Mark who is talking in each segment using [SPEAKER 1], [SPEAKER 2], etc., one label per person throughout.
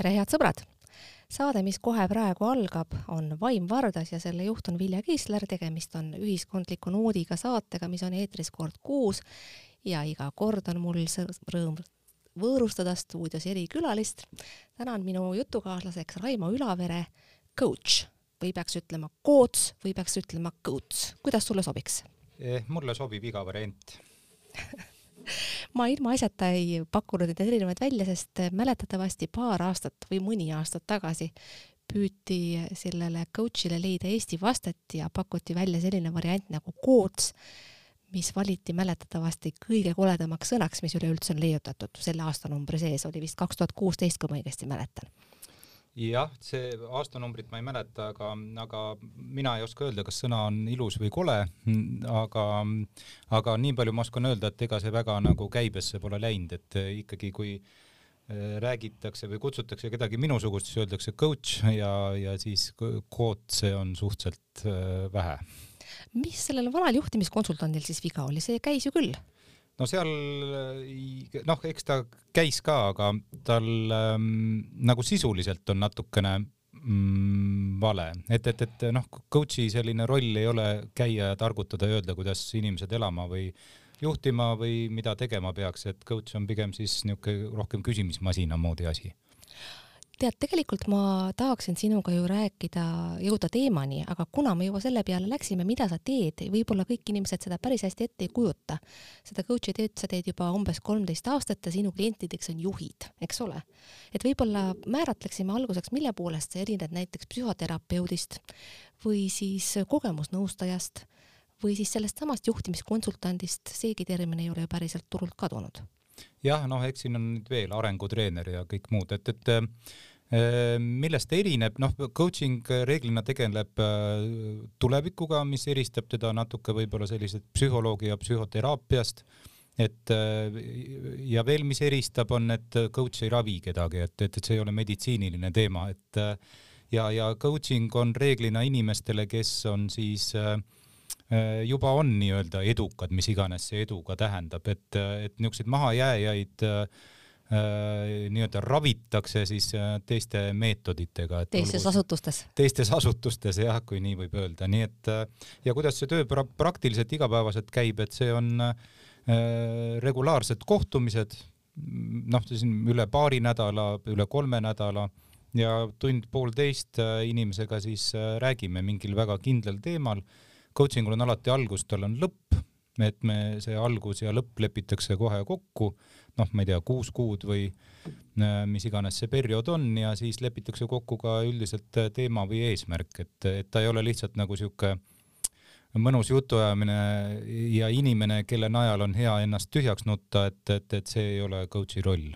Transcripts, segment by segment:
[SPEAKER 1] tere, head sõbrad! saade, mis kohe praegu algab, on Vaim Vardas ja selle juht on Vilja Kiisler, tegemist on ühiskondliku noodiga saatega, mis on eetris kord kuus ja iga kord on mul rõõm võõrustada stuudios erikülalist. täna on minu jutukaaslaseks Raimo Ülavere, coach või peaks ütlema coach või peaks ütlema coach, kuidas sulle sobiks
[SPEAKER 2] eh,? mulle sobib iga variant
[SPEAKER 1] ma ilmaasjata ei pakkunud neid erinevaid välja, sest mäletatavasti paar aastat või mõni aastat tagasi püüti sellele coach'ile leida Eesti vastet ja pakuti välja selline variant nagu coach, mis valiti mäletatavasti kõige koledamaks sõnaks, mis üleüldse on leiutatud. Selle aastanumbri sees, oli vist kaks tuhat kuusteist, kui ma õigesti mäletan
[SPEAKER 2] jah, see aastanumbrit ma ei mäleta, aga, aga mina ei oska öelda, kas sõna on ilus või kole, aga, aga nii palju ma oskan öelda, et ega see väga nagu käibesse pole läinud, et ikkagi kui äh, räägitakse või kutsutakse kedagi minusugust, siis öeldakse coach ja, ja siis see on suhteliselt äh, vähe.
[SPEAKER 1] mis sellel vanal juhtimiskonsultandil siis viga oli, see käis ju küll
[SPEAKER 2] no seal noh, eks ta käis ka, aga tal ähm, nagu sisuliselt on natukene mm, vale, et, et, et noh, coach'i selline roll ei ole käia ja targutada ja öelda, kuidas inimesed elama või juhtima või mida tegema peaks, et coach on pigem siis niisugune rohkem küsimismasina moodi asi
[SPEAKER 1] tead, tegelikult ma tahaksin sinuga ju rääkida, jõuda teemani, aga kuna me juba selle peale läksime, mida sa teed, võib-olla kõik inimesed seda päris hästi ette ei kujuta. seda coach'i teed sa teed juba umbes kolmteist aastat ja sinu klientideks on juhid, eks ole. et võib-olla määratleksime alguseks, mille poolest sa erined näiteks psühhoterapeudist või siis kogemusnõustajast või siis sellest samast juhtimiskonsultandist, seegi termin ei ole ju päriselt turult kadunud
[SPEAKER 2] jah, noh, eks siin on veel arengutreener ja kõik muud, et, et millest ta erineb, noh, coaching reeglina tegeleb äh, tulevikuga, mis eristab teda natuke võib-olla sellisest psühholoogi ja psühhoteraapiast, et äh, ja veel, mis eristab, on, et coach ei ravi kedagi, et, et, et see ei ole meditsiiniline teema, et äh, ja, ja coaching on reeglina inimestele, kes on siis juba on nii-öelda edukad, mis iganes see edu ka tähendab, et, et niisuguseid mahajääjaid äh, Äh, nii-öelda ravitakse siis äh, teiste meetoditega.
[SPEAKER 1] teistes asutustes?
[SPEAKER 2] teistes asutustes jah, kui nii võib öelda, nii et äh, ja kuidas see töö pra praktiliselt igapäevaselt käib, et see on äh, regulaarsed kohtumised, noh, siin üle paari nädala, üle kolme nädala ja tund-poolteist inimesega siis räägime mingil väga kindlal teemal. Coaching ul on alati algus, tal on lõpp, et me see algus ja lõpp lepitakse kohe kokku noh, ma ei tea, kuus kuud või äh, mis iganes see periood on ja siis lepitakse kokku ka üldiselt äh, teema või eesmärk, et, et ta ei ole lihtsalt nagu sihuke mõnus jutuajamine ja inimene, kelle najal on hea ennast tühjaks nutta, et, et, et see ei ole coach'i roll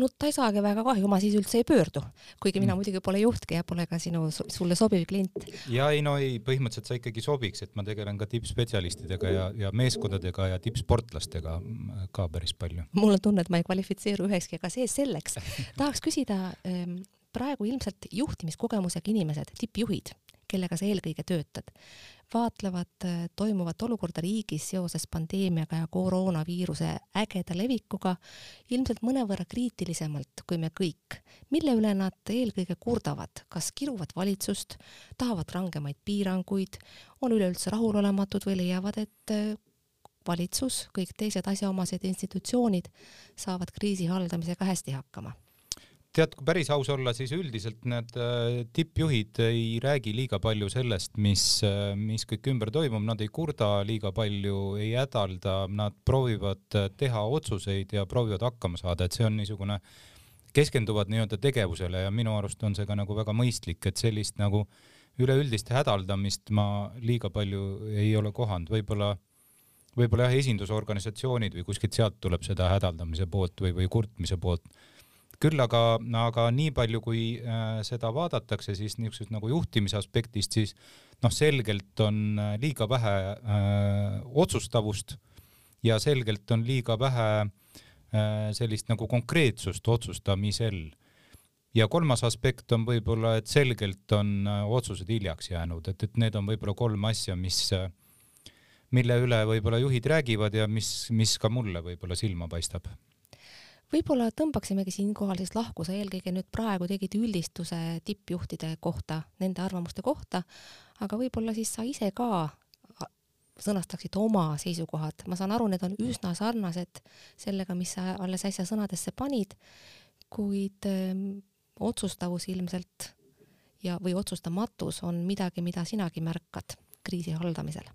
[SPEAKER 1] nutta ei saagi väga kahju, ma siis üldse ei pöördu, kuigi mina mm. muidugi pole juhtki ja pole ka sinu, sulle sobiv klient.
[SPEAKER 2] ja ei no ei, põhimõtteliselt sa ikkagi sobiks, et ma tegelen ka tippspetsialistidega ja, ja meeskondadega ja tippsportlastega ka päris palju.
[SPEAKER 1] mul on tunne, et ma ei kvalifitseeru ühekski, aga see selleks. tahaks küsida ähm, praegu ilmselt juhtimiskogemusega inimesed, tippjuhid, kellega sa eelkõige töötad vaatlevad äh, toimuvat olukorda riigis seoses pandeemiaga ja koroonaviiruse ägeda levikuga ilmselt mõnevõrra kriitilisemalt kui me kõik, mille üle nad eelkõige kurdavad, kas kiruvad valitsust, tahavad rangemaid piiranguid, on üleüldse rahulolematud või leiavad, et äh, valitsus, kõik teised asjaomased institutsioonid saavad kriisi haldamisega hästi hakkama
[SPEAKER 2] tead, kui päris aus olla, siis üldiselt need äh, tippjuhid ei räägi liiga palju sellest, mis, äh, mis kõik ümber toimub, nad ei kurda liiga palju, ei hädalda, nad proovivad äh, teha otsuseid ja proovivad hakkama saada, et see on niisugune, keskenduvad nii-öelda tegevusele ja minu arust on see ka nagu väga mõistlik, et sellist nagu üleüldist hädaldamist ma liiga palju ei ole kohanud, võib-olla võib-olla jah, esindusorganisatsioonid või kuskilt sealt tuleb seda hädaldamise poolt või, või kurtmise poolt küll aga, aga nii palju, kui äh, seda vaadatakse, siis niisugusest nagu juhtimise aspektist, siis noh, selgelt on äh, liiga vähe äh, otsustavust ja selgelt on liiga vähe äh, sellist nagu konkreetsust otsustamisel. ja kolmas aspekt on võib-olla, et selgelt on otsused hiljaks jäänud, et, et need on võib-olla kolm asja, mis mille üle võib-olla juhid räägivad ja mis, mis ka mulle võib-olla silma paistab
[SPEAKER 1] võib-olla tõmbaksimegi siinkohal siis lahku, sa eelkõige nüüd praegu tegid üldistuse tippjuhtide kohta, nende arvamuste kohta, aga võib-olla siis sa ise ka sõnastaksid oma seisukohad, ma saan aru, need on üsna sarnased sellega, mis sa alles äsja sõnadesse panid, kuid öö, ähm, otsustavus ilmselt ja, või otsustamatus on midagi, mida sinagi märkad kriisi haldamisel?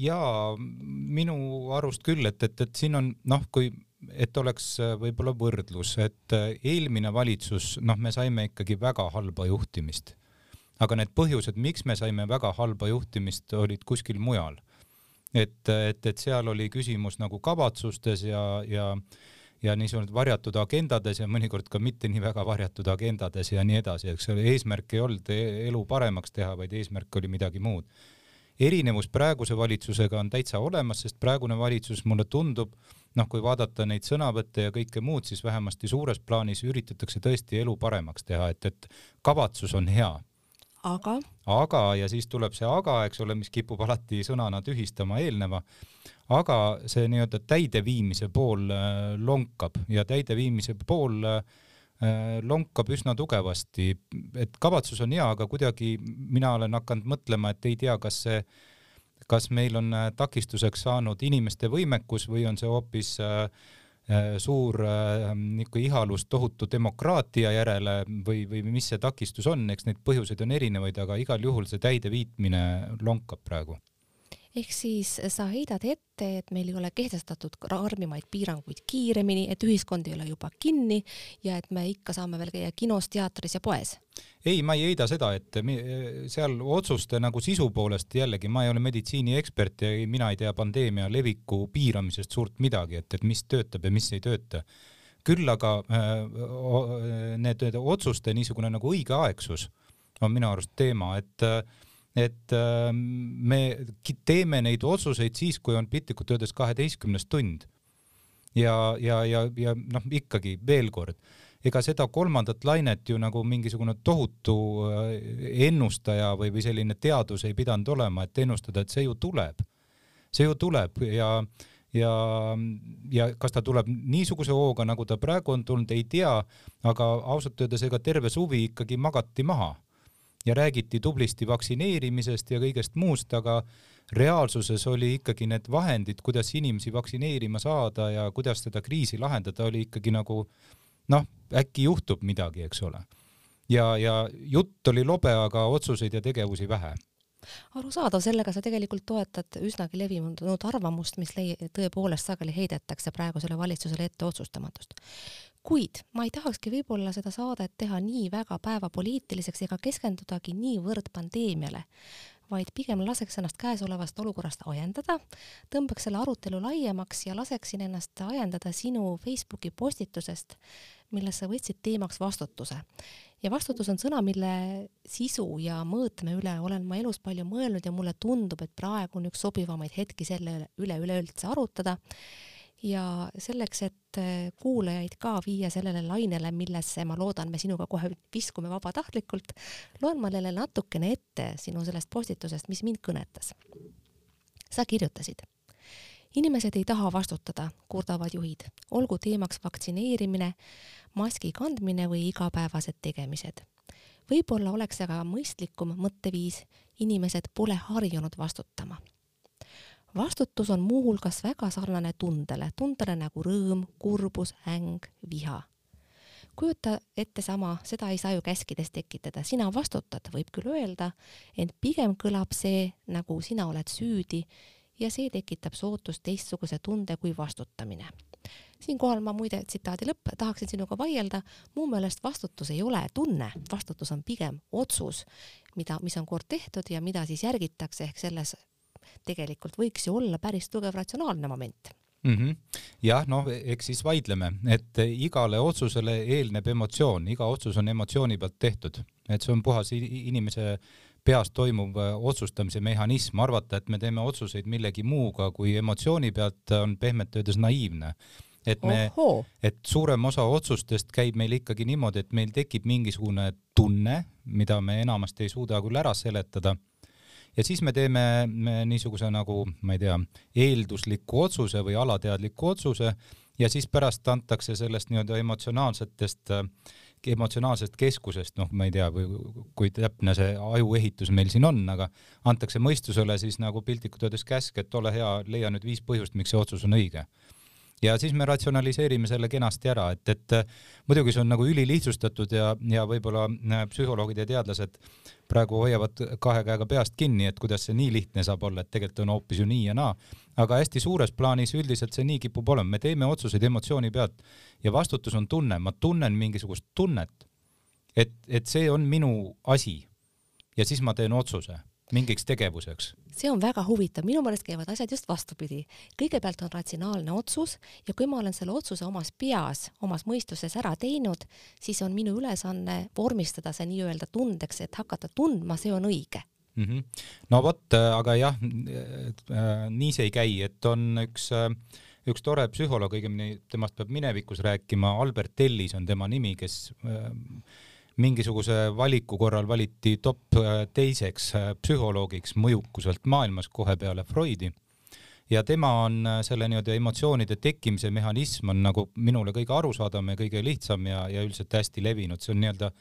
[SPEAKER 2] jaa, minu arust küll, et, et, et siin on noh, kui et oleks äh, võib-olla võrdlus, et äh, eelmine valitsus, noh, me saime ikkagi väga halba juhtimist. aga need põhjused, miks me saime väga halba juhtimist, olid kuskil mujal. et, et, et seal oli küsimus nagu kavatsustes ja, ja ja niisugune varjatud agendades ja mõnikord ka mitte nii väga varjatud agendades ja nii edasi, eks ole, eesmärk ei olnud e-, elu paremaks teha, vaid eesmärk oli midagi muud. erinevus praeguse valitsusega on täitsa olemas, sest praegune valitsus, mulle tundub, noh, kui vaadata neid sõnavõtte ja kõike muud, siis vähemasti suures plaanis üritatakse tõesti elu paremaks teha, et, et kavatsus on hea.
[SPEAKER 1] aga?
[SPEAKER 2] aga, ja siis tuleb see aga, eks ole, mis kipub alati sõnana tühistama eelneva, aga see nii-öelda täideviimise pool äh, lonkab ja täideviimise pool äh, lonkab üsna tugevasti, et kavatsus on hea, aga kuidagi mina olen hakanud mõtlema, et ei tea, kas see kas meil on äh, takistuseks saanud inimeste võimekus või on see hoopis äh, äh, suur niisugune ihalus tohutu demokraatia järele või, või mis see takistus on, eks neid põhjuseid on erinevaid, aga igal juhul see täideviitmine lonkab praegu
[SPEAKER 1] ehk siis sa heidad ette, et meil ei ole kehtestatud karmimaid piiranguid kiiremini, et ühiskond ei ole juba kinni ja et me ikka saame veel käia kinos, teatris ja poes?
[SPEAKER 2] ei, ma ei heida seda, et seal otsuste nagu sisu poolest jällegi, ma ei ole meditsiiniekspert ja mina ei tea pandeemia leviku piiramisest suurt midagi, et, et mis töötab ja mis ei tööta. küll aga äh, need, need otsuste niisugune nagu õigeaegsus on minu arust teema, et äh, et äh, me teeme neid otsuseid siis, kui on piltlikult öeldes kaheteistkümnes tund. ja, ja, ja, ja noh, ikkagi veel kord, ega seda kolmandat lainet ju nagu mingisugune tohutu äh, ennustaja või, või selline teadus ei pidanud olema, et ennustada, et see ju tuleb. see ju tuleb ja ja, ja kas ta tuleb niisuguse hooga, nagu ta praegu on tulnud, ei tea, aga ausalt öeldes ega terve suvi ikkagi magati maha ja räägiti tublisti vaktsineerimisest ja kõigest muust, aga reaalsuses oli ikkagi need vahendid, kuidas inimesi vaktsineerima saada ja kuidas seda kriisi lahendada, oli ikkagi nagu noh, äkki juhtub midagi, eks ole. ja, ja jutt oli lobe, aga otsuseid ja tegevusi vähe
[SPEAKER 1] arusaadav, sellega sa tegelikult toetad üsnagi levinud arvamust, mis tõepoolest sageli heidetakse praegusele valitsusele ette otsustamatust kuid ma ei tahakski võib-olla seda saadet teha nii väga päevapoliitiliseks ega keskendudagi niivõrd pandeemiale, vaid pigem laseks ennast käesolevast olukorrast ajendada, tõmbaks selle arutelu laiemaks ja laseksin ennast ajendada sinu Facebooki postitusest, milles sa võtsid teemaks vastutuse. ja vastutus on sõna, mille sisu ja mõõtme üle olen ma elus palju mõelnud ja mulle tundub, et praegu on üks sobivamaid hetki selle üle üleüldse arutada ja selleks, et äh, kuulajaid ka viia sellele lainele, millesse ma loodan, me sinuga kohe viskume vabatahtlikult, loen ma neile natukene ette sinu sellest postitusest, mis mind kõnetas. sa kirjutasid. inimesed ei taha vastutada, kurdavad juhid, olgu teemaks vaktsineerimine, maski kandmine või igapäevased tegemised. võib-olla oleks aga mõistlikum mõtteviis, inimesed pole harjunud vastutama vastutus on muuhulgas väga sarnane tundele, tundele nagu rõõm, kurbus, äng, viha. kujuta ette sama, seda ei saa ju käskides tekitada, sina vastutad, võib küll öelda, ent pigem kõlab see, nagu sina oled süüdi ja see tekitab sootust teistsuguse tunde kui vastutamine. siinkohal ma muide, tsitaadi lõpp, tahaksin sinuga vaielda, mu meelest vastutus ei ole tunne, vastutus on pigem otsus, mida, mis on kord tehtud ja mida siis järgitakse, ehk selles tegelikult võiks ju olla päris tugev ratsionaalne moment
[SPEAKER 2] mm. -hmm. jah, noh, eks siis vaidleme, et igale otsusele eelneb emotsioon, iga otsus on emotsiooni pealt tehtud, et see on puhas inimese peas toimuv äh, otsustamise mehhanism, arvata, et me teeme otsuseid millegi muuga kui emotsiooni pealt, on pehmelt öeldes naiivne et me, et suurem osa otsustest käib meil ikkagi niimoodi, et meil tekib mingisugune tunne, mida me enamasti ei suuda küll ära seletada ja siis me teeme me niisuguse nagu, ma ei tea, eeldusliku otsuse või alateadliku otsuse ja siis pärast antakse sellest nii-öelda emotsionaalsetest emotsionaalsest keskusest, noh, ma ei tea, kui täpne see ajuehitus meil siin on, aga antakse mõistusele siis nagu piltlikult öeldes käsk, et ole hea, leia nüüd viis põhjust, miks see otsus on õige ja siis me ratsionaliseerime selle kenasti ära, et, et muidugi see on nagu ülilihtsustatud ja, ja võib-olla äh, psühholoogid ja teadlased praegu hoiavad kahe käega peast kinni, et kuidas see nii lihtne saab olla, et tegelikult on hoopis ju nii ja naa. aga hästi suures plaanis üldiselt see nii kipub olema, me teeme otsuseid emotsiooni pealt ja vastutus on tunne, ma tunnen mingisugust tunnet, et, et see on minu asi. Ja siis ma teen otsuse mingiks tegevuseks?
[SPEAKER 1] see on väga huvitav, minu meelest käivad asjad just vastupidi. kõigepealt on ratsionaalne otsus ja kui ma olen selle otsuse omas peas, omas mõistuses ära teinud, siis on minu ülesanne vormistada see nii-öelda tundeks, et hakata tundma, see on õige
[SPEAKER 2] mm. -hmm. no vot, aga jah, äh, nii see ei käi, et on üks äh, üks tore psühholoog, õigemini temast peab minevikus rääkima, Albert Ellis on tema nimi, kes äh, mingisuguse valiku korral valiti top äh, teiseks äh, psühholoogiks mõjukuselt maailmas kohe peale Freudi ja tema on äh, selle nii-öelda emotsioonide tekkimise mehhanism on nagu minule kõige arusaadavam ja kõige lihtsam ja, ja üldiselt hästi levinud, see on nii-öelda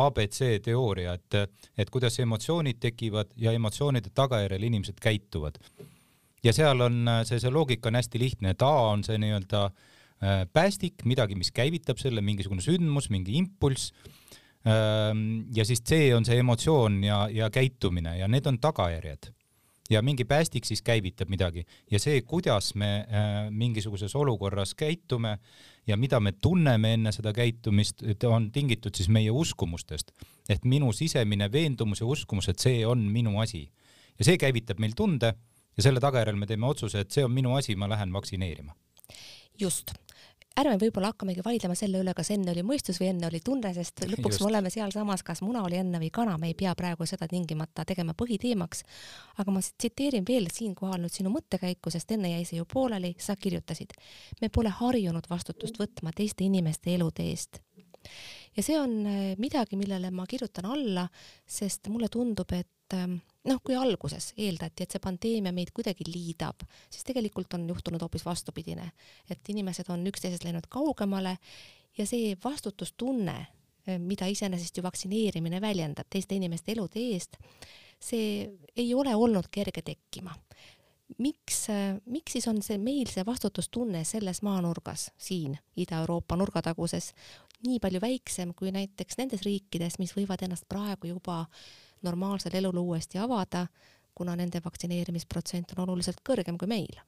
[SPEAKER 2] abc teooria, et, et kuidas emotsioonid tekivad ja emotsioonide tagajärjel inimesed käituvad. ja seal on see, see loogika on hästi lihtne, et A on see nii-öelda päästik, midagi, mis käivitab selle, mingisugune sündmus, mingi impulss ja siis C on see emotsioon ja, ja käitumine ja need on tagajärjed. ja mingi päästik siis käivitab midagi ja see, kuidas me mingisuguses olukorras käitume ja mida me tunneme enne seda käitumist, on tingitud siis meie uskumustest. et minu sisemine veendumus ja uskumus, et see on minu asi. ja see käivitab meil tunde ja selle tagajärjel me teeme otsuse, et see on minu asi, ma lähen vaktsineerima.
[SPEAKER 1] just ärme võib-olla hakkamegi vaidlema selle üle, kas enne oli mõistus või enne oli tunne, sest lõpuks Just. me oleme sealsamas, kas muna oli enne või kana, me ei pea praegu seda tingimata tegema põhiteemaks. aga ma tsiteerin veel siinkohal nüüd sinu mõttekäiku, sest enne jäi see ju pooleli, sa kirjutasid. me pole harjunud vastutust võtma teiste inimeste elude eest ja see on äh, midagi, millele ma kirjutan alla, sest mulle tundub, et ähm, noh, kui alguses eeldati, et see pandeemia meid kuidagi liidab, siis tegelikult on juhtunud hoopis vastupidine, et inimesed on üksteisest läinud kaugemale ja see vastutustunne, mida iseenesest ju vaktsineerimine väljendab teiste inimeste elude eest, see ei ole olnud kerge tekkima. miks, miks siis on see meil see vastutustunne selles maanurgas, siin Ida-Euroopa nurgataguses, nii palju väiksem kui näiteks nendes riikides, mis võivad ennast praegu juba normaalsel elul uuesti avada, kuna nende vaktsineerimisprotsent on oluliselt kõrgem kui meil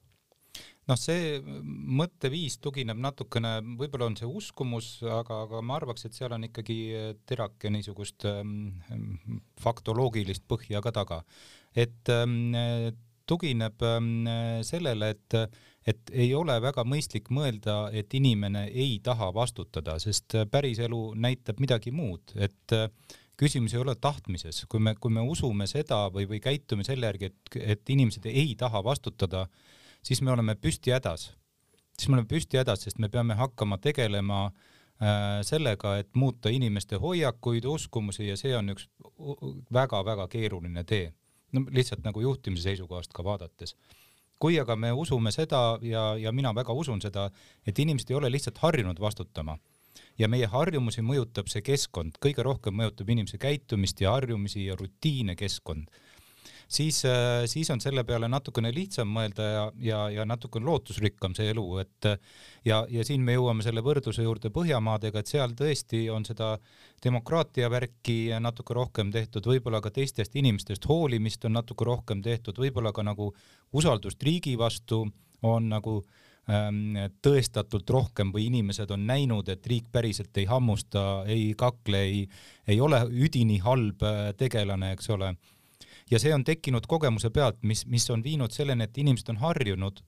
[SPEAKER 2] noh, see mõtteviis tugineb natukene, võib-olla on see uskumus, aga, aga ma arvaks, et seal on ikkagi terake niisugust ähm, faktoloogilist põhja ka taga. et ähm, tugineb ähm, sellele, et, et ei ole väga mõistlik mõelda, et inimene ei taha vastutada, sest päriselu näitab midagi muud, et äh, küsimus ei ole tahtmises, kui me, kui me usume seda või, või käitume selle järgi, et, et inimesed ei taha vastutada, siis me oleme püsti hädas. siis me oleme püsti hädas, sest me peame hakkama tegelema äh, sellega, et muuta inimeste hoiakuid, uskumusi ja see on üks väga-väga keeruline tee. no lihtsalt nagu juhtimise seisukohast ka vaadates kui aga me usume seda ja, ja mina väga usun seda, et inimesed ei ole lihtsalt harjunud vastutama ja meie harjumusi mõjutab see keskkond, kõige rohkem mõjutab inimese käitumist ja harjumusi ja rutiine keskkond. Siis, äh, siis on selle peale natukene lihtsam mõelda ja, ja, ja natukene lootusrikkam see elu, et ja, ja siin me jõuame selle võrdluse juurde Põhjamaadega, et seal tõesti on seda demokraatia värki natuke rohkem tehtud, võib-olla ka teistest inimestest hoolimist on natuke rohkem tehtud, võib-olla ka nagu usaldust riigi vastu on nagu äh, tõestatult rohkem või inimesed on näinud, et riik päriselt ei hammusta, ei kakle, ei, ei ole üdini halb äh, tegelane, eks ole. ja see on tekkinud kogemuse pealt, mis, mis on viinud selleni, et inimesed on harjunud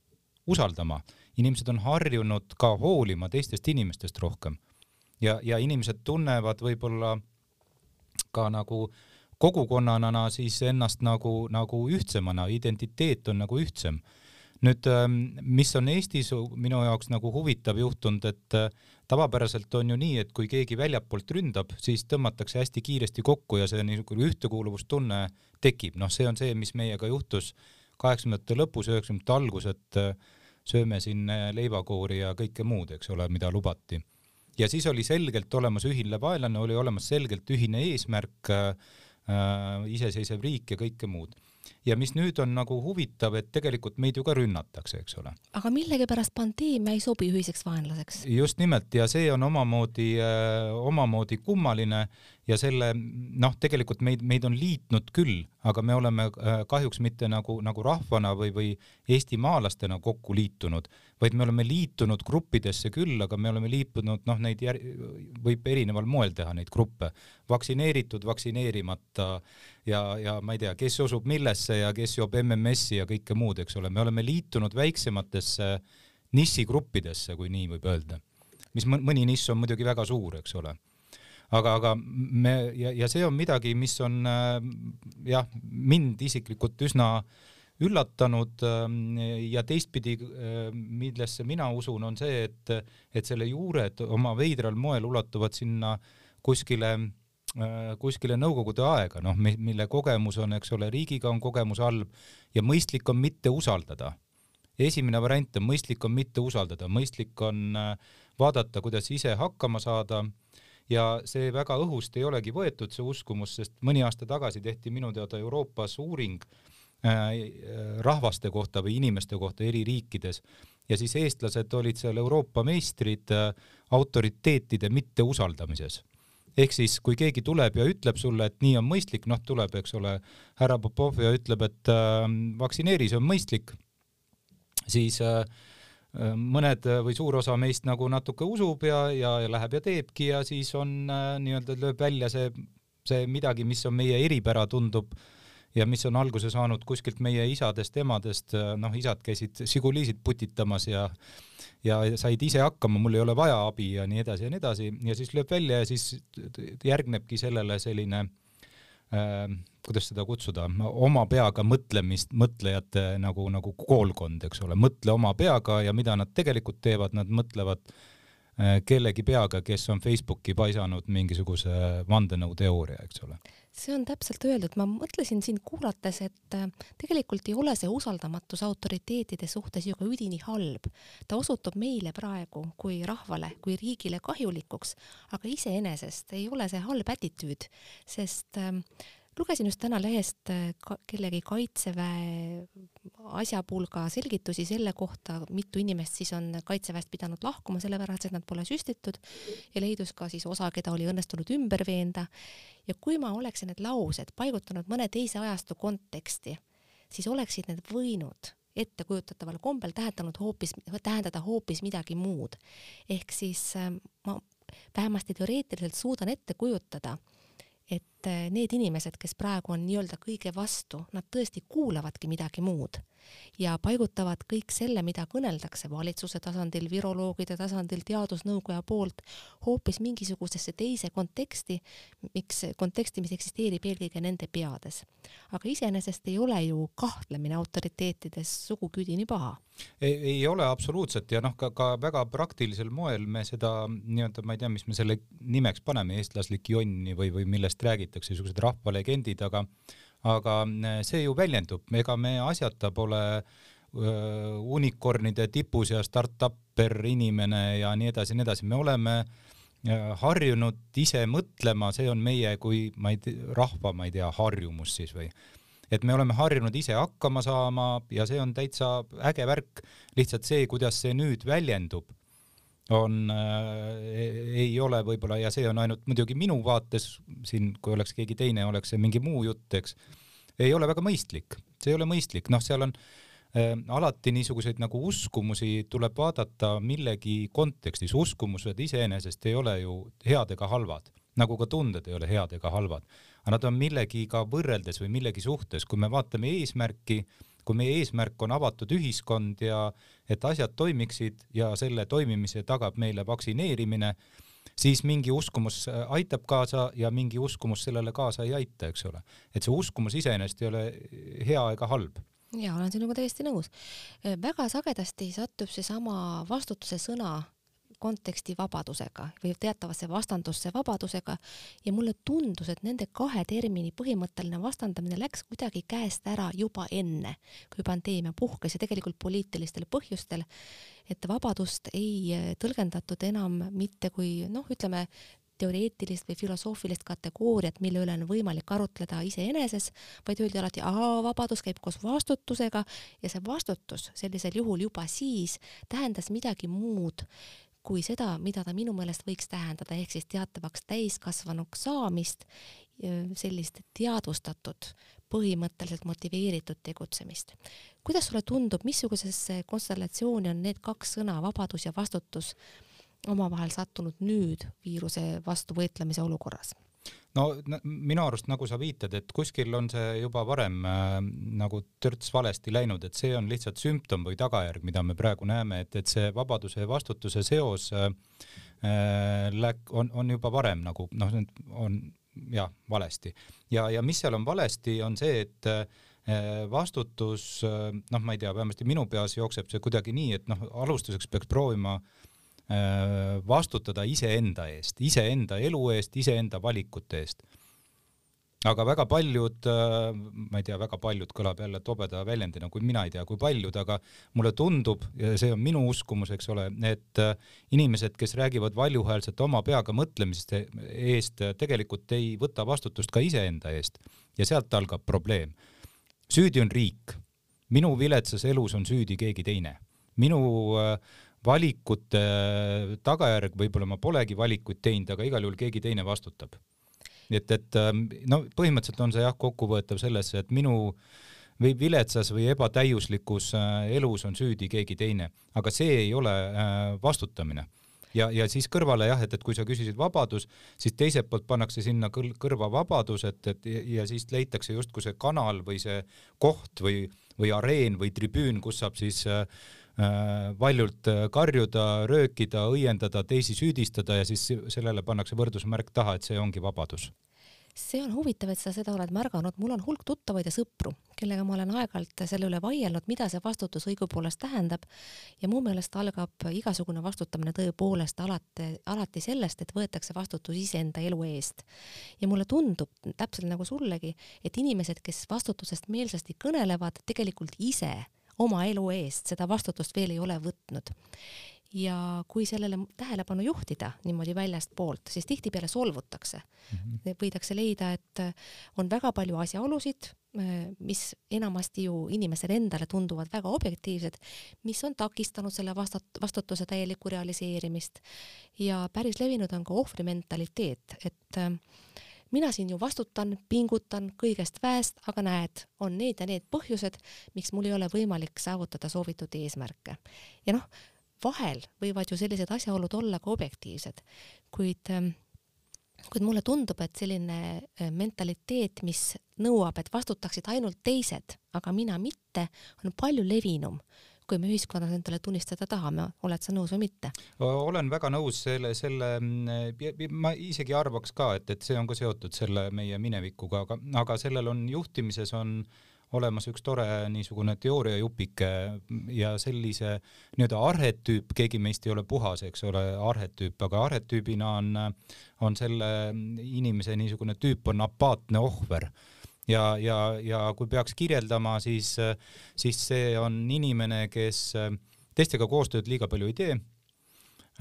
[SPEAKER 2] usaldama, inimesed on harjunud ka hoolima teistest inimestest rohkem. ja, ja inimesed tunnevad võib-olla ka nagu kogukonnana siis ennast nagu, nagu ühtsemana, identiteet on nagu ühtsem nüüd, ähm, mis on Eestis minu jaoks nagu huvitav juhtunud, et äh, tavapäraselt on ju nii, et kui keegi väljapoolt ründab, siis tõmmatakse hästi kiiresti kokku ja see niisugune ühtekuuluvustunne tekib, noh, see on see, mis meiega juhtus kaheksakümnendate lõpus, üheksakümnendate algus, et äh, sööme siin leivakoori ja kõike muud, eks ole, mida lubati. ja siis oli selgelt olemas ühine vaenlane, oli olemas selgelt ühine eesmärk äh,, iseseisev riik ja kõike muud ja mis nüüd on nagu huvitav, et tegelikult meid ju ka rünnatakse, eks ole.
[SPEAKER 1] aga millegipärast pandeemia ei sobi ühiseks vaenlaseks.
[SPEAKER 2] just nimelt ja see on omamoodi äh,, omamoodi kummaline ja selle noh, tegelikult meid, meid on liitnud küll, aga me oleme äh, kahjuks mitte nagu, nagu rahvana või, või eestimaalastena kokku liitunud, vaid me oleme liitunud gruppidesse küll, aga me oleme liitunud noh, neid jär, võib erineval moel teha neid gruppe, vaktsineeritud, vaktsineerimata ja, ja ma ei tea, kes usub millesse ja kes joob MMS-i ja kõike muud, eks ole, me oleme liitunud väiksematesse nišigruppidesse, kui nii võib öelda, mis mõni nišš on muidugi väga suur, eks ole. Aga, aga me ja, ja see on midagi, mis on äh, jah, mind isiklikult üsna üllatanud äh, ja teistpidi, äh, millesse mina usun, on see, et, et selle juured oma veidral moel ulatuvad sinna kuskile kuskile nõukogude aega, noh, mille kogemus on, eks ole, riigiga on kogemus halb ja mõistlik on mitte usaldada. esimene variant on mõistlik on mitte usaldada, mõistlik on vaadata, kuidas ise hakkama saada ja see väga õhust ei olegi võetud, see uskumus, sest mõni aasta tagasi tehti minu teada Euroopas uuring äh, rahvaste kohta või inimeste kohta eri riikides ja siis eestlased olid seal Euroopa meistrid äh, autoriteetide mitteusaldamises ehk siis, kui keegi tuleb ja ütleb sulle, et nii on mõistlik, noh, tuleb, eks ole, härra Popov ja ütleb, et äh, vaktsineeri, see on mõistlik, siis äh, Äh, mõned äh, või suur osa meist nagu natuke usub ja, ja, ja läheb ja teebki ja siis on äh, nii-öelda lööb välja see, see midagi, mis on meie eripära, tundub ja mis on alguse saanud kuskilt meie isadest, emadest, noh, isad käisid Žigulisid putitamas ja ja said ise hakkama, mul ei ole vaja abi ja nii edasi ja nii edasi. Ja siis lööb välja ja siis järgnebki sellele selline äh, kuidas seda kutsuda, oma peaga mõtlemist, mõtlejate nagu, nagu koolkond, eks ole, mõtle oma peaga ja mida nad tegelikult teevad, nad mõtlevad äh, kellegi peaga, kes on Facebooki paisanud mingisuguse vandenõuteooria, eks ole.
[SPEAKER 1] see on täpselt öeldud, ma mõtlesin sind kuulates, et äh, tegelikult ei ole see usaldamatus autoriteetide suhtes ju ka üdini halb. ta osutub meile praegu kui rahvale, kui riigile kahjulikuks, aga iseenesest ei ole see halb attitüüd, sest äh, lugesin just täna lehest äh, ka kellegi kaitseväe asjapulga selgitusi selle kohta, mitu inimest siis on kaitseväest pidanud lahkuma, sellepärast et nad pole süstitud ja leidus ka siis osa, keda oli õnnestunud ümber veenda. ja kui ma oleksin need laused paigutanud mõne teise ajastu konteksti, siis oleksid need võinud ettekujutataval kombel tähendanud hoopis, tähendada hoopis midagi muud. ehk siis äh, ma vähemasti teoreetiliselt suudan ette kujutada et äh, need inimesed, kes praegu on nii-öelda kõige vastu, nad tõesti kuulavadki midagi muud ja paigutavad kõik selle, mida kõneldakse valitsuse tasandil, viroloogide tasandil, teadusnõukoja poolt hoopis mingisugusesse teise konteksti, miks, konteksti, mis eksisteerib eelkõige nende peades. aga iseenesest ei ole ju kahtlemine autoriteetides sugugi üdini paha.
[SPEAKER 2] ei ole absoluutselt ja noh, ka, ka väga praktilisel moel me seda nii-öelda, ma ei tea, mis me selle nimeks paneme, eestlaslik jonn või, või millest räägitakse, niisugused rahvalegendid, aga aga äh, see ju väljendub, ega me asjata pole unikornide tipus ja startupper inimene ja nii edasi ja nii edasi, me oleme äh, harjunud ise mõtlema, see on meie kui ma ei tea, rahva, ma ei tea, harjumus siis või. Et me oleme harjunud ise hakkama saama ja see on täitsa äge värk, lihtsalt see, kuidas see nüüd väljendub, on äh,, ei ole võib-olla ja see on ainult muidugi minu vaates siin, kui oleks keegi teine, oleks see mingi muu jutt, eks, ei ole väga mõistlik, see ei ole mõistlik, noh, seal on äh, alati niisuguseid nagu uskumusi tuleb vaadata millegi kontekstis, uskumused iseenesest ei ole ju head ega halvad, nagu ka tunded ei ole head ega halvad, aga nad on millegiga võrreldes või millegi suhtes, kui me vaatame eesmärki, kui meie eesmärk on avatud ühiskond ja et asjad toimiksid ja selle toimimise tagab meile vaktsineerimine, siis mingi uskumus äh, aitab kaasa ja mingi uskumus sellele kaasa ei aita, eks ole. et see uskumus iseenesest ei ole hea ega halb
[SPEAKER 1] ja olen sinuga täiesti nõus. Äh, väga sagedasti satub seesama vastutuse sõna konteksti vabadusega või teatavasse vastandusse vabadusega. Ja mulle tundus, et nende kahe termini põhimõtteline vastandamine läks kuidagi käest ära juba enne, kui pandeemia puhkes ja tegelikult poliitilistel põhjustel, et vabadust ei tõlgendatud enam mitte kui noh, ütleme teoreetilist või filosoofilist kategooriat, mille üle on võimalik arutleda iseeneses, vaid öeldi alati, vabadus käib koos vastutusega. Ja see vastutus sellisel juhul juba siis tähendas midagi muud kui seda, mida ta minu meelest võiks tähendada, ehk siis teatavaks täiskasvanuks saamist, sellist teadvustatud, põhimõtteliselt motiveeritud tegutsemist. kuidas sulle tundub, missugusesse konstellatsiooni on need kaks sõna, vabadus ja vastutus, omavahel sattunud nüüd viiruse vastu võitlemise olukorras?
[SPEAKER 2] No minu arust, nagu sa viitad, et kuskil on see juba varem äh, nagu törts valesti läinud, et see on lihtsalt sümptom või tagajärg, mida me praegu näeme, et, et see vabaduse ja vastutuse seos äh, äh läk-, on, on juba varem nagu noh, on jah, valesti. ja, ja mis seal on valesti, on see, et äh, vastutus, äh, noh, ma ei tea, vähemasti minu peas jookseb see kuidagi nii, et noh, alustuseks peaks proovima äh, vastutada iseenda eest, iseenda elu eest, iseenda valikute eest. aga väga paljud, äh, ma ei tea, väga paljud kõlab jälle tobeda väljendina, kui mina ei tea, kui paljud, aga mulle tundub ja see on minu uskumus, eks ole, et äh, inimesed, kes räägivad valjuhäälselt oma peaga mõtlemisest eest, tegelikult ei võta vastutust ka iseenda eest ja sealt algab probleem. süüdi on riik, minu viletsas elus on süüdi keegi teine, minu äh, valikute tagajärg, võib-olla ma polegi valikuid teinud, aga igal juhul keegi teine vastutab. nii et, et ähm, no põhimõtteliselt on see jah kokkuvõetav sellesse, et minu või viletsas või ebatäiuslikus äh, elus on süüdi keegi teine, aga see ei ole äh, vastutamine ja, ja siis kõrvale jah, et, et kui sa küsisid vabadus, siis teiselt poolt pannakse sinna kõrva vabadus, et, et ja siis leitakse justkui see kanal või see koht või, või areen või tribüün, kus saab siis äh, Äh, valjult äh, karjuda, röökida, õiendada, teisi süüdistada ja siis sellele pannakse võrdusmärk taha, et see ongi vabadus.
[SPEAKER 1] See on huvitav, et sa seda oled märganud, mul on hulk tuttavaid ja sõpru, kellega ma olen aeg-ajalt selle üle vaielnud, mida see vastutus õigupoolest tähendab. Ja mu meelest algab igasugune vastutamine tõepoolest alati, alati sellest, et võetakse vastutus iseenda elu eest. ja mulle tundub, täpselt nagu sullegi, et inimesed, kes vastutusest meelsasti kõnelevad, tegelikult ise oma elu eest seda vastutust veel ei ole võtnud. ja kui sellele tähelepanu juhtida niimoodi väljastpoolt, siis tihtipeale solvutakse mm. -hmm. võidakse leida, et on väga palju asjaolusid, mis enamasti ju inimesele endale tunduvad väga objektiivsed, mis on takistanud selle vastat-, vastutuse täielikku realiseerimist. ja päris levinud on ka ohvrimentaliteet, et äh, mina siin ju vastutan, pingutan kõigest väest, aga näed, on need ja need põhjused, miks mul ei ole võimalik saavutada soovitud eesmärke. ja noh, vahel võivad ju sellised asjaolud olla ka objektiivsed, kuid ähm, kuid mulle tundub, et selline äh, mentaliteet, mis nõuab, et vastutaksid ainult teised, aga mina mitte, on palju levinum kui me ühiskonnas endale tunnistada tahame, oled sa nõus või mitte?
[SPEAKER 2] olen väga nõus selle, selle, ma isegi arvaks ka, et, et see on ka seotud selle meie minevikuga, aga, aga sellel on juhtimises on olemas üks tore niisugune teooriajupike ja sellise nii-öelda arhetüüp, keegi meist ei ole puhas, eks ole, arhetüüp, aga arhetüübina on, on selle inimese niisugune tüüp on apaatne ohver ja, ja, ja kui peaks kirjeldama, siis, siis see on inimene, kes teistega koostööd liiga palju ei tee.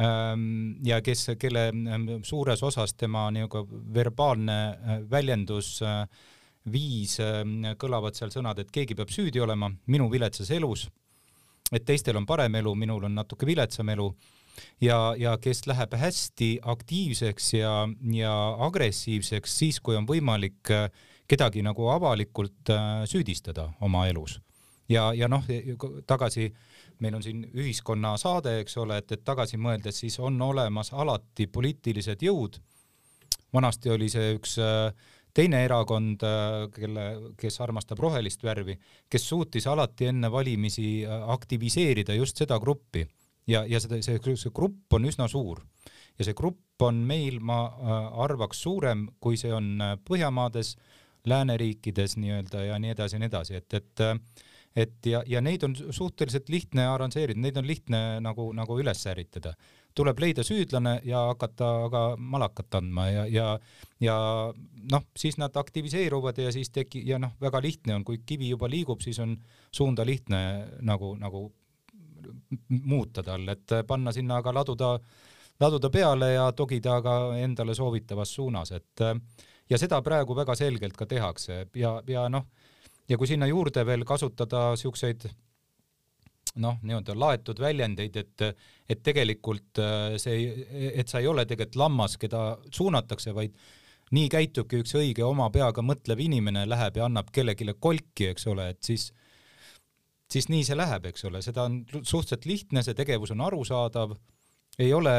[SPEAKER 2] Ähm, ja kes, kelle ähm, suures osas tema nii-öelda verbaalne äh, väljendus äh, viis ähm, kõlavad seal sõnad, et keegi peab süüdi olema minu viletsas elus, et teistel on parem elu, minul on natuke viletsam elu. Ja, ja kes läheb hästi aktiivseks ja, ja agressiivseks siis, kui on võimalik äh, kedagi nagu avalikult äh, süüdistada oma elus. ja, ja noh, tagasi, meil on siin ühiskonnasaade, eks ole, et, et tagasi mõeldes siis on olemas alati poliitilised jõud. vanasti oli see üks äh, teine erakond, äh, kelle, kes armastab rohelist värvi, kes suutis alati enne valimisi aktiviseerida just seda gruppi ja, ja seda, see, see grupp on üsna suur ja see grupp on meil, ma arvaks, suurem, kui see on Põhjamaades lääneriikides nii-öelda ja nii edasi ja nii edasi, et, et et ja, ja neid on suhteliselt lihtne arranžeerida, neid on lihtne nagu, nagu üles ärritada. tuleb leida süüdlane ja hakata aga malakat andma ja, ja, ja noh, siis nad aktiviseeruvad ja siis teki- ja noh, väga lihtne on, kui kivi juba liigub, siis on suunda lihtne nagu, nagu muuta tal, et panna sinna aga laduda, laduda peale ja togida ka endale soovitavas suunas, et ja seda praegu väga selgelt ka tehakse. Ja, ja noh ja kui sinna juurde veel kasutada siukseid noh, nii-öelda laetud väljendeid, et, et tegelikult äh, see, et sa ei ole tegelikult lammas, keda suunatakse, vaid nii käitubki üks õige oma peaga mõtlev inimene, läheb ja annab kellelegi kolki, eks ole, et siis, siis nii see läheb, eks ole, seda on suhteliselt lihtne, see tegevus on arusaadav, ei ole,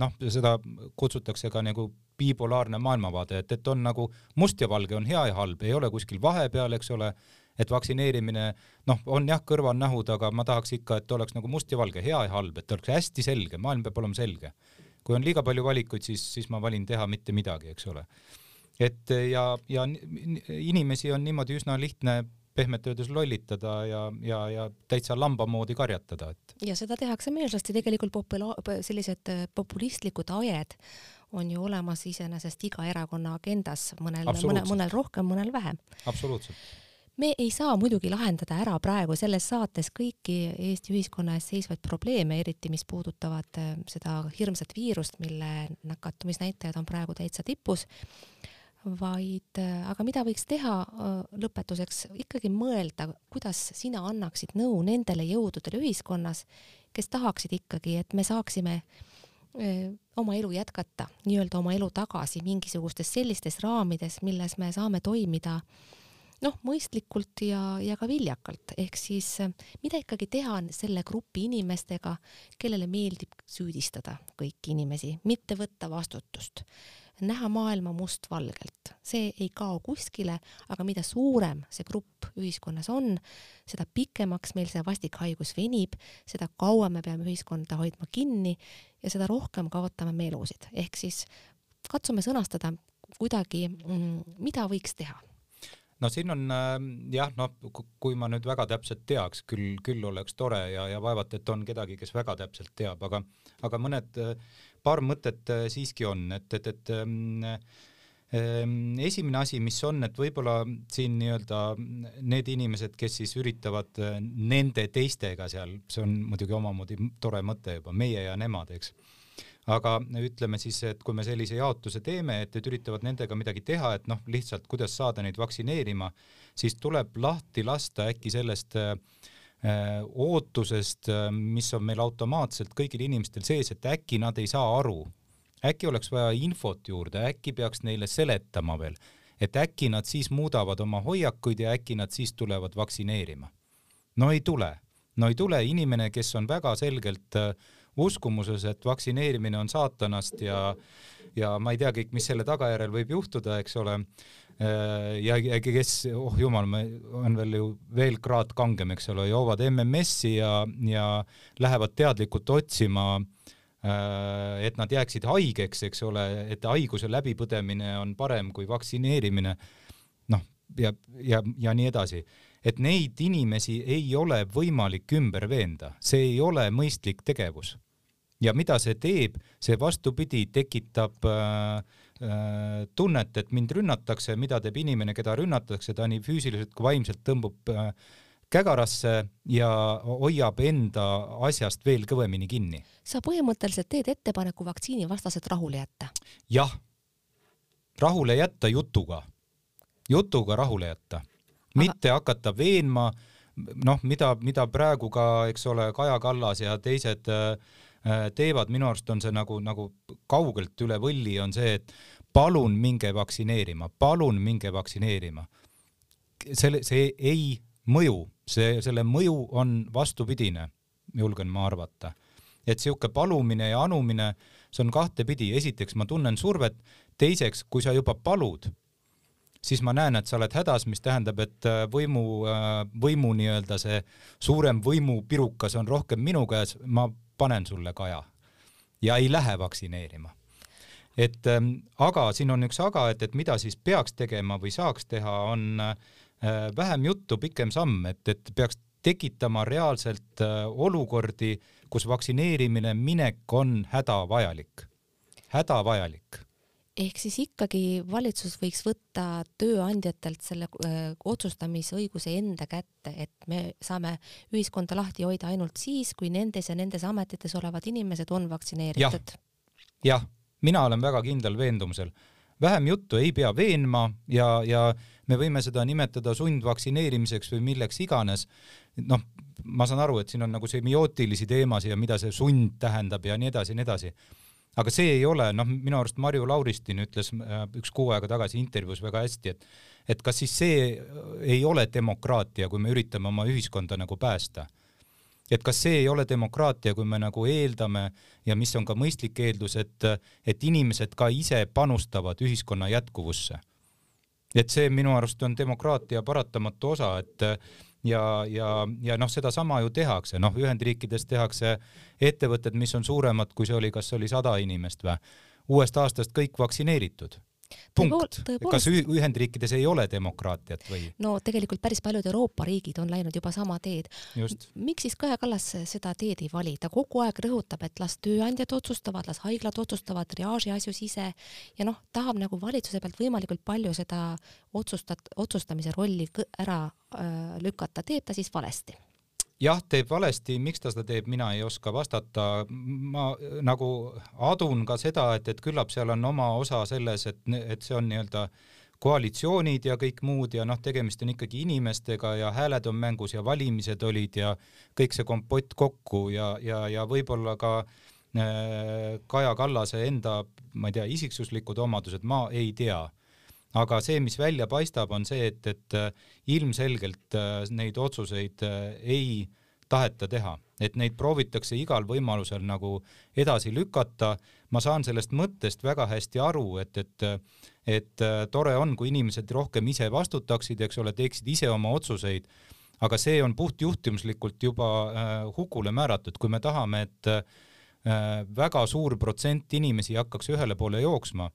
[SPEAKER 2] noh, seda kutsutakse ka nagu bipolaarne maailmavaade, et, et on nagu must ja valge, on hea ja halb, ei ole kuskil vahepeal, eks ole, et vaktsineerimine, noh, on jah, kõrvalnähud, aga ma tahaks ikka, et oleks nagu must ja valge, hea ja halb, et oleks hästi selge, maailm peab olema selge. kui on liiga palju valikuid, siis, siis ma valin teha mitte midagi, eks ole. et ja, ja inimesi on niimoodi üsna lihtne pehmelt öeldes lollitada ja, ja, ja täitsa lamba moodi karjatada, et.
[SPEAKER 1] ja seda tehakse meelsasti, tegelikult popula-, sellised populistlikud ajed on ju olemas iseenesest iga erakonna agendas, mõnel, mõnel, mõnel rohkem, mõnel vähem.
[SPEAKER 2] absoluutselt
[SPEAKER 1] me ei saa muidugi lahendada ära praegu selles saates kõiki Eesti ühiskonna ees seisvaid probleeme, eriti mis puudutavad äh, seda hirmsat viirust, mille nakatumisnäitajad on praegu täitsa tipus, vaid äh, aga mida võiks teha äh, lõpetuseks, ikkagi mõelda, kuidas sina annaksid nõu nendele jõududele ühiskonnas, kes tahaksid ikkagi, et me saaksime äh, oma elu jätkata, nii-öelda oma elu tagasi mingisugustes sellistes raamides, milles me saame toimida noh, mõistlikult ja, ja ka viljakalt, ehk siis mida ikkagi teha selle grupi inimestega, kellele meeldib süüdistada kõiki inimesi, mitte võtta vastutust näha maailma mustvalgelt, see ei kao kuskile, aga mida suurem see grupp ühiskonnas on, seda pikemaks meil see vastik haigus venib, seda kauem me peame ühiskonda hoidma kinni ja seda rohkem kaotame me elusid, ehk siis katsume sõnastada kuidagi, mm, mida võiks teha
[SPEAKER 2] no siin on äh, jah, no kui ma nüüd väga täpselt teaks, küll, küll oleks tore ja, ja vaevalt, et on kedagi, kes väga täpselt teab, aga, aga mõned äh, paar mõtet äh, siiski on, et, et, et ähm, ähm, esimene asi, mis on, et võib-olla siin nii-öelda need inimesed, kes siis üritavad äh, nende teistega seal, see on muidugi omamoodi tore mõte juba, meie ja nemad, eks aga ütleme siis, et kui me sellise jaotuse teeme, et, et üritavad nendega midagi teha, et noh, lihtsalt kuidas saada neid vaktsineerima, siis tuleb lahti lasta äkki sellest äh, Äh, ootusest, äh, mis on meil automaatselt kõigil inimestel sees, et äkki nad ei saa aru, äkki oleks vaja infot juurde, äkki peaks neile seletama veel, et äkki nad siis muudavad oma hoiakuid ja äkki nad siis tulevad vaktsineerima. no ei tule, no ei tule, inimene, kes on väga selgelt uh, uskumuses, et vaktsineerimine on saatanast ja ja ma ei tea kõik, mis selle tagajärjel võib juhtuda, eks ole Äh, ja, ja kes, oh jumal, on veel ju veel kraad kangem, eks ole, joovad MMS-i ja, ja lähevad teadlikult otsima, äh, et nad jääksid haigeks, eks ole, et haiguse läbipõdemine on parem kui vaktsineerimine. noh, ja, ja, ja nii edasi. Et neid inimesi ei ole võimalik ümber veenda, see ei ole mõistlik tegevus. ja mida see teeb, see vastupidi tekitab äh, Äh, tunnet, et mind rünnatakse, mida teeb inimene, keda rünnatakse, ta nii füüsiliselt kui vaimselt tõmbub äh, kägarasse ja hoiab enda asjast veel kõvemini kinni.
[SPEAKER 1] sa põhimõtteliselt teed ettepaneku vaktsiinivastased rahule jätta?
[SPEAKER 2] jah, rahule jätta jutuga, jutuga rahule jätta, mitte Aga... hakata veenma, noh, mida, mida praegu ka, eks ole, Kaja Kallas ja teised Äh, teevad, minu arust on see nagu, nagu kaugelt üle võlli on see, et palun minge vaktsineerima, palun minge vaktsineerima. selle, see ei mõju, see, selle mõju on vastupidine, julgen ma arvata. et sihuke palumine ja anumine, see on kahtepidi, esiteks ma tunnen survet, teiseks, kui sa juba palud, siis ma näen, et sa oled hädas, mis tähendab, et äh, võimu, äh, võimu nii-öelda see suurem võimupirukas on rohkem minu käes, ma panen sulle kaja ja ei lähe vaktsineerima. et ähm, aga siin on üks aga, et, et mida siis peaks tegema või saaks teha, on äh, vähem juttu, pikem samm, et, et peaks tekitama reaalselt olukordi, kus vaktsineerimine minek on hädavajalik, hädavajalik
[SPEAKER 1] ehk siis ikkagi valitsus võiks võtta tööandjatelt selle öö, äh, otsustamisõiguse enda kätte, et me saame ühiskonda lahti hoida ainult siis, kui nendes ja nendes ametites olevad inimesed on vaktsineeritud ja
[SPEAKER 2] jah, mina olen väga kindlal veendumusel. vähem juttu ei pea veenma ja, ja me võime seda nimetada sundvaktsineerimiseks või milleks iganes. noh, ma saan aru, et siin on nagu semiootilisi teemasid ja mida see sund tähendab ja nii edasi ja nii edasi. Aga see ei ole, noh, minu arust Marju Lauristin ütles äh, üks kuu aega tagasi intervjuus väga hästi, et et kas siis see ei ole demokraatia, kui me üritame oma ühiskonda nagu päästa et kas see ei ole demokraatia, kui me nagu eeldame ja mis on ka mõistlik eeldus, et, et inimesed ka ise panustavad ühiskonna jätkuvusse. et see minu arust on demokraatia paratamatu osa, et ja, ja, ja noh, sedasama ju tehakse, noh, Ühendriikides tehakse ettevõtted, mis on suuremad, kui see oli, kas oli sada inimest või, uuest aastast kõik vaktsineeritud punkt. kas Ühendriikides ei ole demokraatiat või?
[SPEAKER 1] no tegelikult päris paljud Euroopa riigid on läinud juba sama teed. miks siis Kaja Kallas seda teed ei vali, ta kogu aeg rõhutab, et las tööandjad otsustavad, las haiglad otsustavad triaaži asjus ise ja noh, tahab nagu valitsuse pealt võimalikult palju seda otsustat-, otsustamise rolli ära äh, lükata, teeb ta siis valesti
[SPEAKER 2] jah, teeb valesti, miks ta seda teeb, mina ei oska vastata. ma nagu adun ka seda, et, et küllap seal on oma osa selles, et, et see on nii-öelda koalitsioonid ja kõik muud ja noh, tegemist on ikkagi inimestega ja hääled on mängus ja valimised olid ja kõik see kompott kokku ja, ja, ja võib-olla ka äh, Kaja Kallase enda, ma ei tea, isiksuslikud omadused, ma ei tea aga see, mis välja paistab, on see, et, et äh, ilmselgelt äh, neid otsuseid äh, ei taheta teha, et neid proovitakse igal võimalusel nagu edasi lükata. ma saan sellest mõttest väga hästi aru, et, et, et tore on, kui inimesed rohkem ise vastutaksid, eks ole, teeksid ise oma otsuseid, aga see on puhtjuhtimuslikult juba hukule määratud, kui me tahame, et väga suur protsent inimesi hakkaks ühele poole jooksma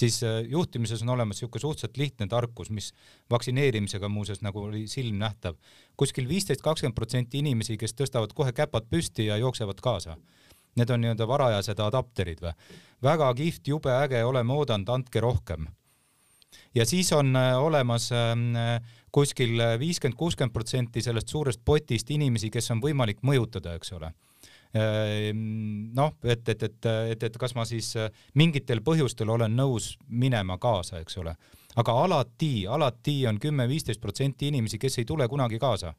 [SPEAKER 2] siis äh, juhtimises on olemas niisugune suhteliselt lihtne tarkus, mis vaktsineerimisega muuseas nagu oli silmnähtav. kuskil viisteist, kakskümmend protsenti inimesi, kes tõstavad kohe käpad püsti ja jooksevad kaasa. Need on nii-öelda varajased adapterid või? väga kihvt, jube äge, oleme oodanud, andke rohkem. ja siis on äh, olemas ähm, kuskil viiskümmend, kuuskümmend protsenti sellest suurest potist inimesi, kes on võimalik mõjutada, eks ole noh, et, et, et, et, et kas ma siis äh, mingitel põhjustel olen nõus minema kaasa, eks ole, aga alati, alati on kümme-viisteist protsenti inimesi, kes ei tule kunagi kaasa.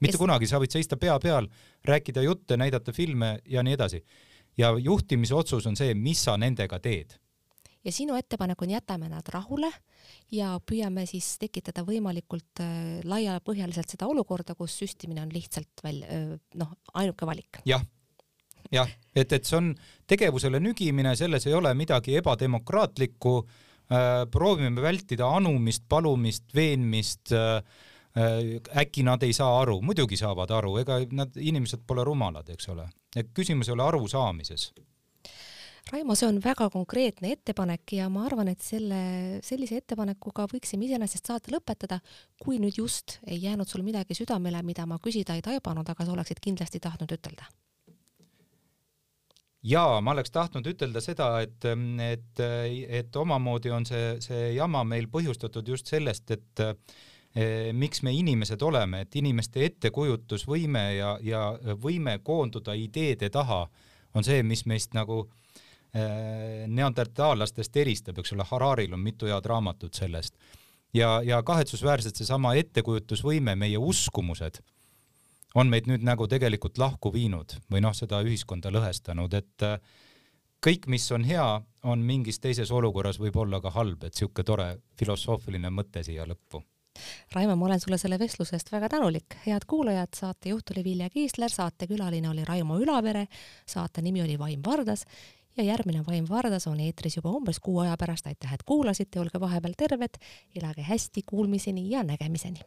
[SPEAKER 2] mitte kes... kunagi, sa võid seista pea peal, rääkida jutte, näidata filme ja nii edasi. ja juhtimise otsus on see, mis sa nendega teed
[SPEAKER 1] ja sinu ettepanek on jätame nad rahule ja püüame siis tekitada võimalikult äh, laiapõhjaliselt seda olukorda, kus süstimine on lihtsalt välja äh, noh, ainuke valik.
[SPEAKER 2] jah, jah, et, et see on tegevusele nügimine, selles ei ole midagi ebademokraatlikku äh,. proovime vältida anumist, palumist, veenmist äh,. Äkki nad ei saa aru, muidugi saavad aru, ega nad, inimesed pole rumalad, eks ole. küsimus ei ole arusaamises
[SPEAKER 1] Raimo, see on väga konkreetne ettepanek ja ma arvan, et selle, sellise ettepanekuga võiksime iseenesest saate lõpetada, kui nüüd just ei jäänud sul midagi südamele, mida ma küsida ei taibanud, aga sa oleksid kindlasti tahtnud ütelda
[SPEAKER 2] jaa, ma oleks tahtnud ütelda seda, et, et, et omamoodi on see, see jama meil põhjustatud just sellest, et eh, miks me inimesed oleme, et inimeste ettekujutusvõime ja, ja võime koonduda ideede taha on see, mis meist nagu eh, neandertaallastest eristab, eks ole, Hararil on mitu head raamatut sellest. ja, ja kahetsusväärselt seesama ettekujutusvõime, meie uskumused on meid nüüd nagu tegelikult lahku viinud või noh, seda ühiskonda lõhestanud, et äh, kõik, mis on hea, on mingis teises olukorras võib-olla ka halb, et sihuke tore filosoofiline mõte siia lõppu.
[SPEAKER 1] Raimo, ma olen sulle selle vestluse eest väga tänulik. head kuulajad, saatejuht oli Vilja Kiisler, saatekülaline oli Raimo Ülavere, saate nimi oli Vaim Vardas ja järgmine Vaim Vardas on eetris juba umbes kuu aja pärast. aitäh, et kuulasite, olge vahepeal terved, elage hästi, kuulmiseni ja nägemiseni.